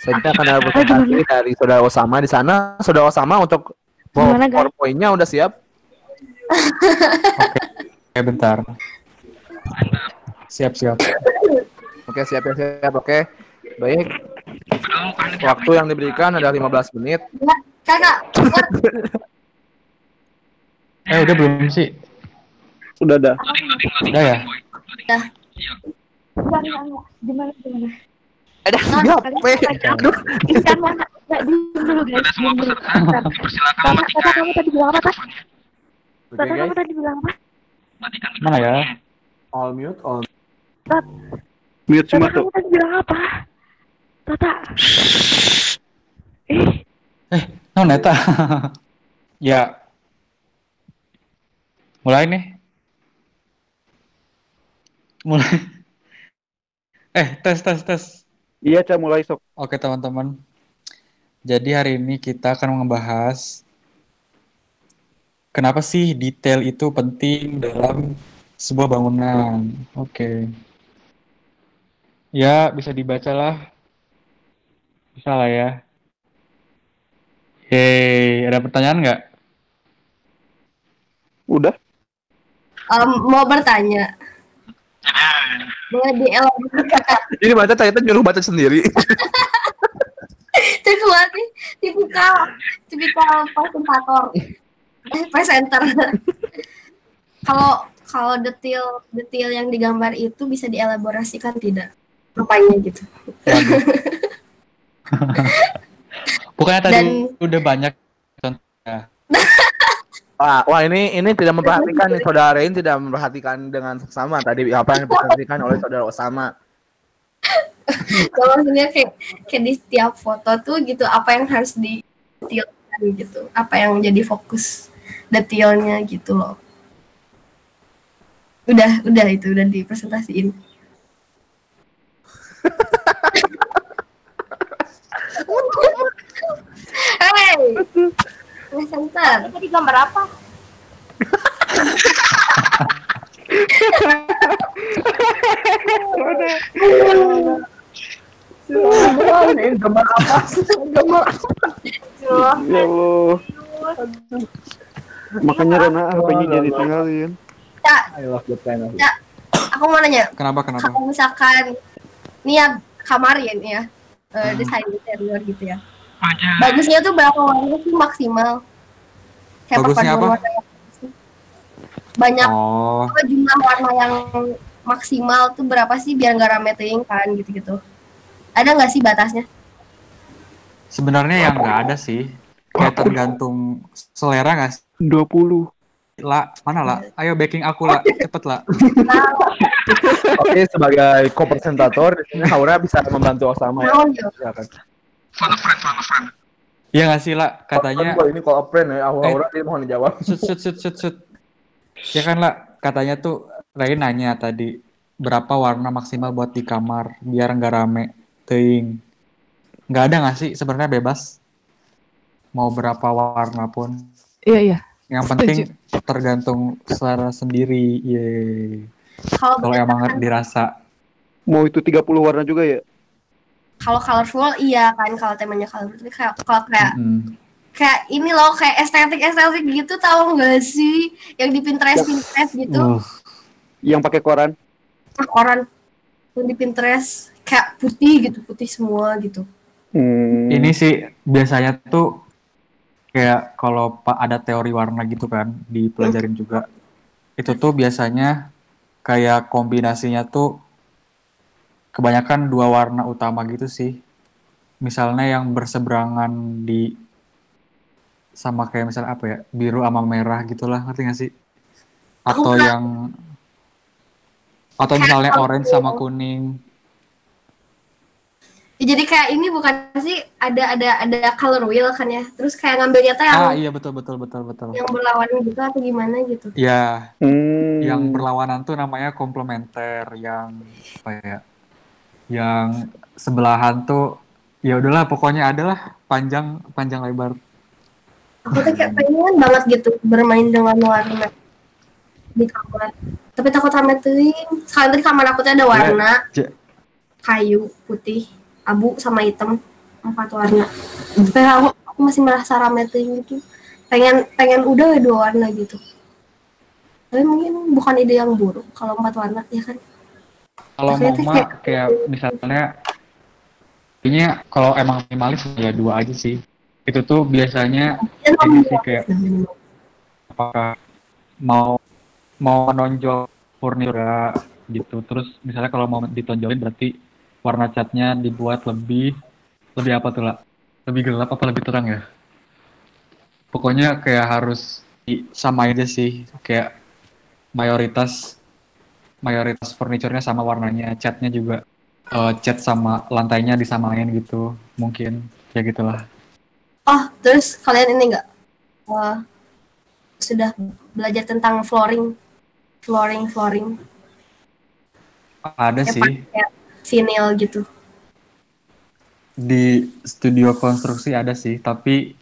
Selanjutnya akan ada presentasi dari Saudara Osama di sana. Saudara Osama untuk? PowerPoint-nya udah siap? Oke, bentar. Siap, siap. Oke, siap ya, siap. Oke. Baik. Waktu yang diberikan adalah 15 menit. Kakak, Eh, udah belum sih? Udah ada. Udah ya? dah. Enggak, enggak, enggak. Gimana, gimana? Ada eh. Aduh. Ikan mana? Dulu guys. Pada semua peserta dipersilakan Tata, mematikan Tata, kamu tadi bilang apa, Tata? Tata, kamu tadi bilang apa? Matikan Mana ya? All mute, all Mute Tata, cuma kamu tuh. tadi bilang apa? Tata. Eh, Oh, neta. ya. Mulai nih. Mulai. Eh, tes, tes, tes. Iya, Cak, mulai sok. Oke, teman-teman. Jadi hari ini kita akan membahas kenapa sih detail itu penting dalam sebuah bangunan. Oke. Ya, bisa dibaca lah. Bisa lah ya. Yeay, ada pertanyaan nggak? Udah. Em, mau bertanya. Boleh dielaborasi Ini baca ternyata nyuruh baca sendiri. Terus nih tipikal tipikal presentator eh presenter kalau kalau detail detail yang digambar itu bisa dielaborasikan tidak apanya gitu. Bukannya tadi Dan- udah banyak contohnya. Wah, wah ini ini tidak memperhatikan nih saudara. Rain tidak memperhatikan dengan sama tadi. Apa yang diperhatikan oleh saudara Osama. kalau maksudnya kayak kayak di setiap foto tuh gitu apa yang harus di detailkan gitu? Apa yang jadi fokus detailnya gitu loh. Udah udah itu udah dipresentasiin. Hey, presenter. Tadi gambar apa? Gambar apa? Gambar Ya Allah. Makanya Rena HP-nya jadi tinggalin. Cak, aku mau nanya, Kenapa kenapa? kalau misalkan ini ya kamar ya ini ya, eh, desain interior gitu ya. Bagusnya tuh berapa warna sih maksimal? Kayak Bagusnya apa? warna yang. Banyak Oh, apa jumlah warna yang maksimal tuh berapa sih biar nggak rame teuing kan gitu-gitu. Ada nggak sih batasnya? sebenarnya yang nggak ada sih. Kayak tergantung selera nggak sih? 20. La, mana lah? Ayo backing aku lah, cepet lah. Oke, sebagai co-presentator, Haura bisa membantu Osama ya. Yuk. Silakan. A friend, friend. Iya nggak sih lah? Katanya Kalau ini call a friend ya, Haura dia mohon dijawab. Sut, sut, sut, sut, sut. Ya kan lah, katanya tuh Ray nanya tadi berapa warna maksimal buat di kamar biar nggak rame, teing. Nggak ada nggak sih sebenarnya bebas. Mau berapa warna pun. iya, iya. Yang penting tergantung selera sendiri. Yeay. Kalau Kalau emang dirasa. Mau itu 30 warna juga ya? Kalau colorful iya kan kalau temanya colorful. Tapi kayak kalau kayak mm, kayak ini loh kayak estetik estetik gitu tahu nggak sih? Yang di Pinterest Pinterest gitu. Uh, Yang pakai koran? ah, koran. Yang di Pinterest kayak putih gitu putih semua gitu. Hmm. Ini sih biasanya tuh kayak kalau pak ada teori warna gitu kan dipelajarin juga. Itu tuh biasanya kayak kombinasinya tuh kebanyakan dua warna utama gitu sih. Misalnya yang berseberangan di sama kayak misalnya apa ya biru sama merah gitulah ngerti gak sih? Atau Aku yang atau misalnya orange sama kuning. Ya, jadi kayak ini bukan sih ada ada ada color wheel kan ya terus kayak ngambilnya tuh yang Ah iya betul betul betul betul. yang berlawanan gitu atau gimana gitu Ya, Hmm. yang berlawanan tuh namanya komplementer yang apa ya yang sebelahan tuh ya udahlah pokoknya adalah panjang panjang lebar. Aku tuh kayak pengen banget gitu bermain dengan warna di kamar. Tapi takut rame teuing sekarang tadi kamar aku tuh ada warna. Ja- kayu putih abu sama hitam. Empat warna. Tapi aku, aku masih merasa rameting gitu. Pengen pengen udah ya dua warna gitu. Tapi mungkin bukan ide yang buruk kalau empat warna ya kan Kalau tuh mama kayak- misalnya kayaknya kalau emang minimalis ya dua aja sih. Itu tuh biasanya Ya, ini sih kayak apakah mau mau menonjol furnitura gitu. Terus misalnya kalau mau ditonjolin berarti warna catnya dibuat lebih lebih apa tuh lah? Lebih gelap apa lebih terang ya? Pokoknya kayak harus sama aja sih kayak mayoritas mayoritas furniturnya sama warnanya, catnya juga eh, cat sama lantainya disamain gitu, mungkin ya gitulah. oh terus kalian ini enggak sudah belajar tentang flooring flooring flooring Ada Kayak sih vinyl gitu di studio konstruksi ada sih, tapi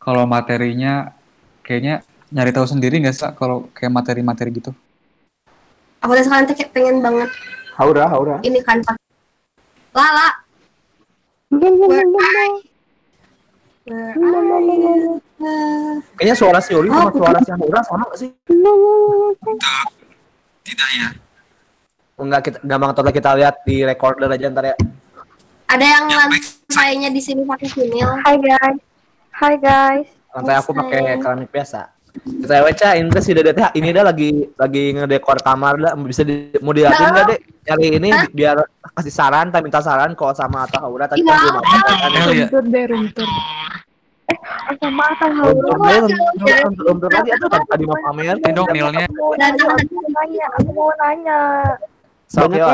kalau materinya kayaknya nyari tahu sendiri nggak sih kalau kayak materi-materi gitu? Aku tuh sekarang kayak pengen banget Haura, haura. ini kan Pak. Lala where are Kayaknya suara si Uli sama suara si Haura sama gak sih? Tidak ya. Enggak, kita gampang atau kita lihat di recorder aja ntar ya. ada yang Ya, lantainya di sini pakai vinyl Hai guys. Hai guys. Lantai aku pakai keramik biasa. Kita baca ini sih deh teh ini dah lagi lagi ngedekor kamar dah bisa di, mau dilihatin nggak deh nyari ini Hah? biar kasih saran, tak minta saran kalau sama atau Haura tadi kan belum apa kan. Eh, deh, room tour. Eh, sama atau Haura. room tour tadi itu tadi mau pamer. Ini dong nilnya. Aku mau nanya, aku mau nanya,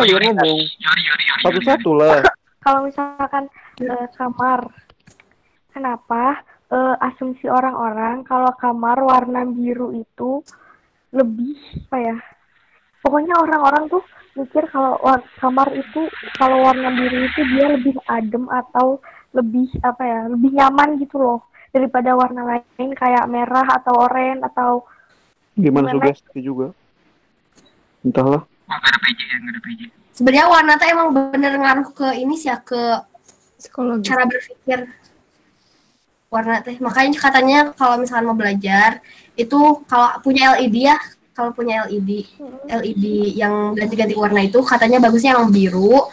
Yori. Satu-satu lah. Kalau misalkan eh, kamar, kenapa eh, asumsi orang-orang kalau kamar warna biru itu lebih apa ya? Pokoknya orang-orang tuh mikir kalau war- kamar itu kalau warna biru itu dia lebih adem atau lebih apa ya? Lebih nyaman gitu loh daripada warna lain kayak merah atau oranye atau Gimana Gimana? sugesti juga? Entahlah. Nggak ada PJ nggak ada PJ. sebenarnya warna tuh emang bener ngaruh ke ini sih ya ke psikologi. cara berpikir warna teh makanya katanya kalau misalkan mau belajar itu kalau punya LED ya kalau punya LED LED yang ganti-ganti warna itu katanya bagusnya yang biru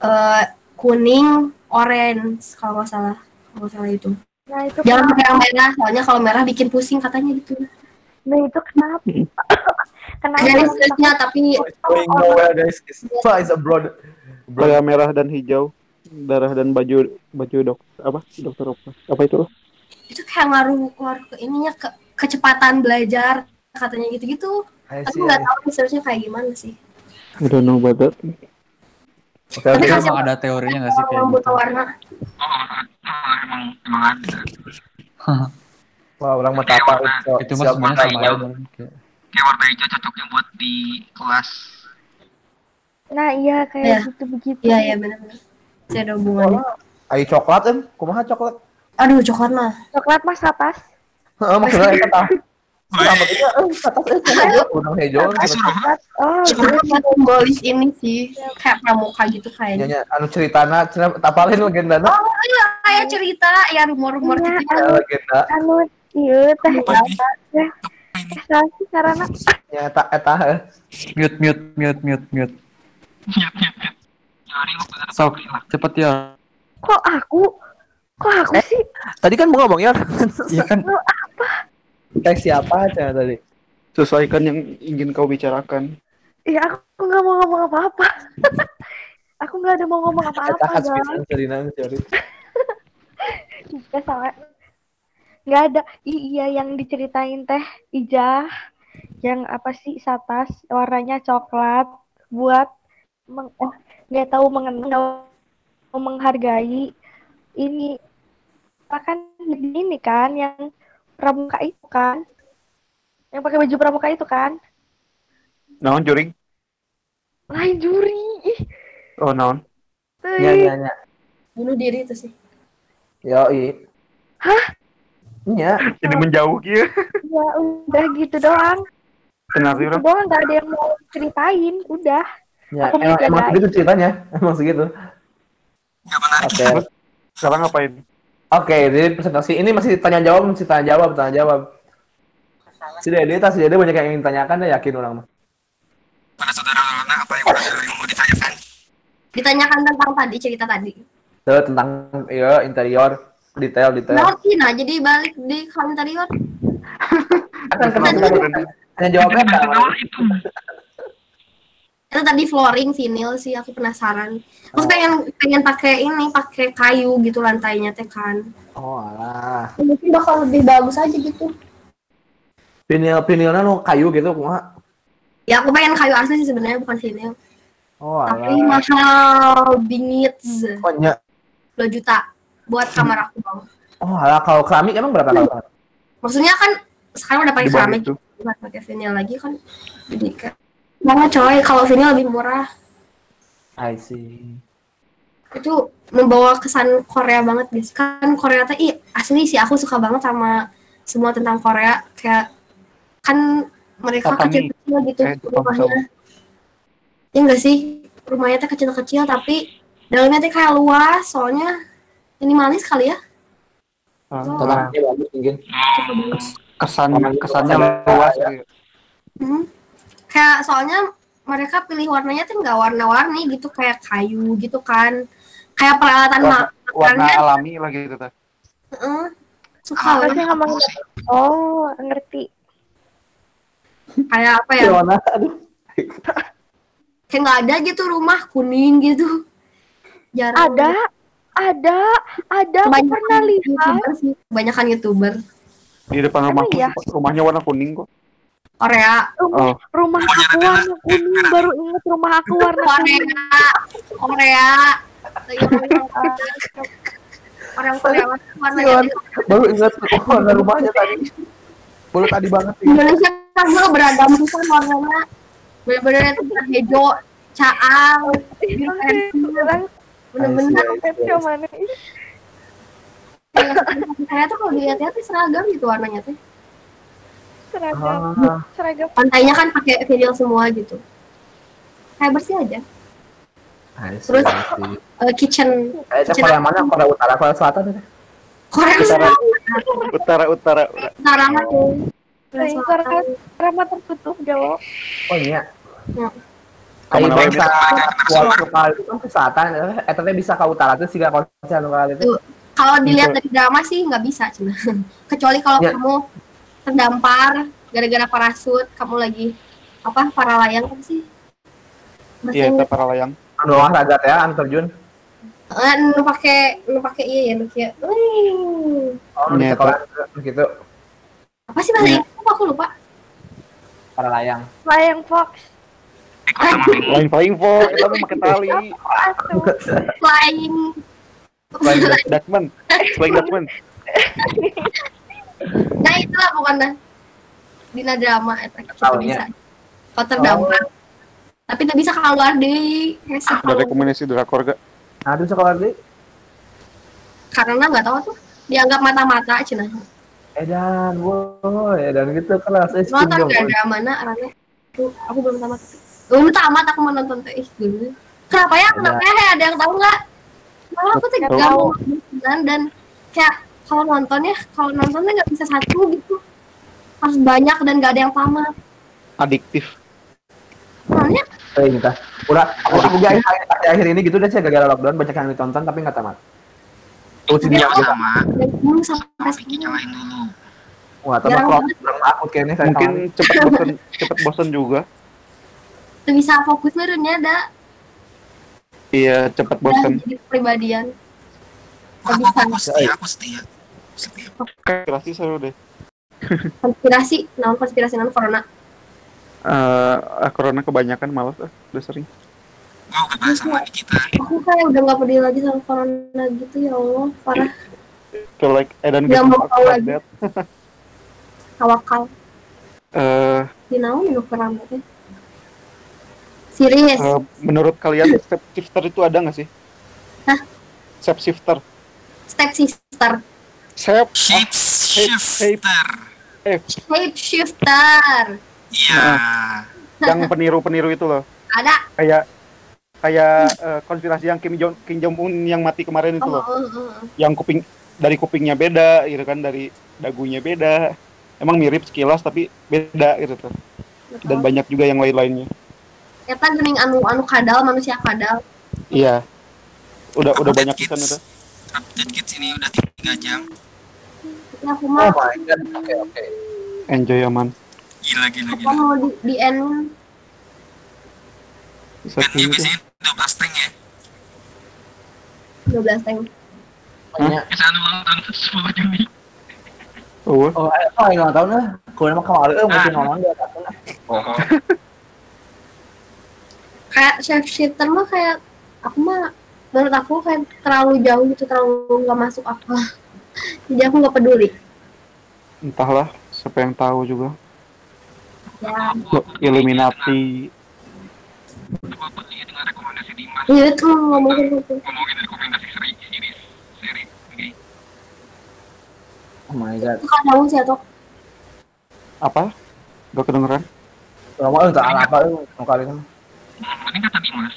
eh, kuning orange kalau nggak salah kalau nggak salah itu Nah itu jangan kenapa? pakai yang merah soalnya kalau merah bikin pusing katanya gitu Nah itu kenapa? kenapa? ada risetnya tapi Going nowhere guys. It's is a broad. broad. Kayak merah dan hijau. Darah dan baju baju dok apa dokter apa apa itu loh itu kayak ngaruh ngaruh ke ininya ke kecepatan belajar katanya gitu-gitu aku nggak tahu researchnya kayak gimana sih I don't know about that Oke. Itu kasih- emang ada teorinya nggak sih kayak yang gitu? buta warna Oh, emang emang ada. Wah, orang mata apa itu? Itu mah semuanya sama aja. Kayak- Kayak warna hijau cocoknya buat di kelas. Nah iya kayak Iya. gitu begitu. iya iya benar-benar tidak ada hubungannya Ayo coklat em, kumaha coklat? aduh coklat mah Coklat mas atas. Heeh, maksudnya eta tah. Eh atas eh hijau, udang hijau. Coklat. Oh simbolis ini sih kayak pramuka gitu kayaknya Nya anu ceritana, cerita tapalin legendana. oh iya kayak cerita ya rumor-rumor Iya, gitu Ya, legenda. anu iya teh. Eh salah sih karena Ya eta eta eh. Mute, mute, mute, mute, mute. Nyet, nyet, Sok, cepet ya. kok aku kok aku sih Tadi kan mau ngomong ya. Iya kan, Kayak siapa aja tadi? sesuaikan yang ingin kau bicarakan ya aku nggak mau ngomong apa-apa. aku nggak ada mau ngomong apa-apa guys. sorry. Iya sama. Nggak ada. I- iya yang diceritain teh Ijah yang apa sih satas warnanya coklat buat meng, eh, nggak tahu mengenal menghargai ini akan ini kan yang pramuka itu kan. Yang pakai baju pramuka itu kan. Naon juring? Lain juri ih. Oh naon? Teuing. Nya nya nya. bunuh diri itu sih. Yo i. Hah? Nya. jadi menjauh gitu ya udah gitu doang. Kenapa sih gitu doang nggak ada yang mau ceritain. Udah Aku emang, emang menjagain. segitu ceritanya. Emang segitu. Menarik. Oke. Sekarang ngapain? Oke, jadi presentasi ini masih tanya jawab, masih tanya jawab, tanya jawab. Si Dede, tas si Dede banyak yang ingin tanyakan, deh yakin orang mah. Pada saudara Lona apa yang yang mau ditanyakan? Ditanyakan tentang tadi cerita tadi. Tuh, tentang ya interior, detail, detail. Ngerti nah, jadi balik di interior. Kan tanya jawabnya apa? itu. Itu tadi flooring vinyl sih aku penasaran. Aku Oh. pengen pengen pakai ini, pakai kayu gitu lantainya teh kan. Oh, alah. Mungkin bakal lebih bagus aja gitu. Pinil, pinilnya nu kayu gitu, kumaha? Ya aku pengen kayu asli sih sebenarnya bukan vinyl. Oh, Tapi alah. mahal bingit Oh, nya. 2 juta buat kamar aku bang. Oh, alah kalau keramik emang berapa kalau? Maksudnya kan sekarang udah pakai keramik, nggak pakai vinyl lagi kan. Jadi kayak banget coy, kalau vinyl lebih murah. I see. Itu membawa kesan Korea banget guys. Kan Korea tuh, ih asli sih aku suka banget sama semua tentang Korea. Kayak kan mereka kecil-kecil gitu Eh, rumahnya. Ya enggak sih? Rumahnya tuh kecil-kecil tapi dalamnya tuh kayak luas soalnya minimalis kali ya. Ah, Tolaknya bagus mungkin. kesan kesannya luas gitu. Hmm. Kayak soalnya mereka pilih warnanya tuh nggak warna-warni gitu kayak kayu gitu kan. Kayak peralatan Warna- ma- warna makannya alami lah gitu teh. heeh. suka banget. sih ngomongin? Oh, ngerti. kayak apa ya? Aduh. Kayak nggak ada gitu rumah kuning gitu. Jarang. Ada, ada, ada. Aku Kebanyakan pernah lihat. YouTuber sih. Kebanyakan youtuber Di depan rumahku iya? rumahnya warna kuning kok. Korea. Rumah, Oh. rumah aku warna kuning. Baru inget rumah aku warna kuning. Korea. Korea. Orang Korea warnanya Siwan. Baru ingat oh, warna rumahnya tadi. Baru tadi banget sih. Indonesia kan dulu beragam bisa warnanya bener-bener itu hijau caang bener-bener mana? saya tuh kalau dilihat-lihat tuh seragam gitu warnanya tuh Seragam, Ah, seragam. pantainya kan pakai vinyl semua gitu kayak bersih aja I see, Terus- I see. Eh, kitchen Kayaknya Korea mana? Korea Utara, Korea Selatan ya? Korea Utara. Selatan Utara utara. utara mah tuh Korea Nah, Selatan. Seragam tertutup jawab. Oh iya. Ya. Kayak Ke mana bangsa kuat lokal itu kan ke selatan, eh tapi bisa ke utara tuh sih gak konsen itu. Kalau dilihat dari drama sih nggak bisa cina kecuali kalau Ya. kamu terdampar gara-gara parasut kamu lagi apa para layang apa sih Iya, kita para layang. Anu olahraga teh, anu terjun. Eh, nu pakai nu pakai iya ya nu kayak wih. Oh, di Iya, sekolah gitu. apa sih bahasa Iya. Inggris Apa aku lupa Para layang. Layang Fox. Lain flying fox, kita mau pakai tali. Atuh. flying Dutchman, flying Dutchman. nah itulah pokoknya. Dina drama eta kita bisa kalau terdampar tapi tidak bisa keluar di Ada rekomendasi drakor gak? Aduh sekolah deh. karena nggak tahu tuh. Dianggap mata-mata cina. Edan, woi, edan gitu kelas. Eh, nonton drama na arane tuh aku belum tamat. Belum tamat aku mau nonton teh dulu kenapa ya? Kenapa ya? Ada yang tahu nggak? Malah aku tuh Nggak gak tahu. mau dan. Kayak kalau nonton ya kalau nontonnya nggak bisa satu gitu harus banyak dan gak ada yang tamat Adiktif. soalnya Eh, ini tah. Udah, aku, aku di akhir, akhir, ini gitu deh sih gara-gara lockdown banyak yang ditonton tapi nggak tamat. Tuh Yang aku sama, sampai sekarang nyalain dulu. wah tambah Jarang kok banget. kurang akut kayaknya saya Mungkin cepat bosan, cepat bosan juga. tuh bisa fokus merenya ada Iya, cepat udah bosan. Aku, aku setia, aku setia. Setia. Konspirasi seru deh. konspirasi non konspirasi non corona Eh, ah, corona kebanyakan malas ah, udah sering. Mau sama kita. aku kayak udah nggak peduli lagi sama corona gitu ya allah parah Feel like I don't Nggak give mau tahu lagi. that. tawakal Eh, di naon nu rambutnya serius eh, menurut kalian step shifter itu ada nggak sih? Hah? Step shifter. Step sister Step Shape shifter. shape shifter Iya. yang peniru-peniru itu loh. ada Kayak kayak eh, konspirasi yang Kim Jong Kim Jong Un yang mati kemarin itu Oh, loh. oh, oh, oh. Yang kuping dari kupingnya beda gitu kan, dari dagunya beda. Emang mirip sekilas tapi beda gitu tuh. Dan banyak juga yang lain-lainnya. Eta gening anu anu kadal manusia kadal. Iya. Udah udah banyak pisan itu. Update kids ini udah 3 jam. Tapi aku Oh mah my god. Oke oke. Enjoy aman. Gila gila aku gila. mau di, di end Bisa Kan dia biasanya 12 tank ya. 12 tank. Banyak. Bisa anu ulang tahun 10 Juni. Oh, Oh, ayo, oh, ini ulang tahun lah. Kalau emang kemarin, eh, mungkin nonton dia. Oh, Kayak chef shifter mah kayak aku mah menurut aku kayak terlalu jauh gitu terlalu nggak masuk akal. Jadi aku nggak peduli. entahlah siapa yang tahu juga. Ya, Illuminati. Iya itu ngomongin itu. ngomongin rekomendasi seri seri. Oke. oh my god. Kan kamu sih atau Apa? Gak kedengeran? Lama eh tak apa eh, kali kan. Mending kata Dimas.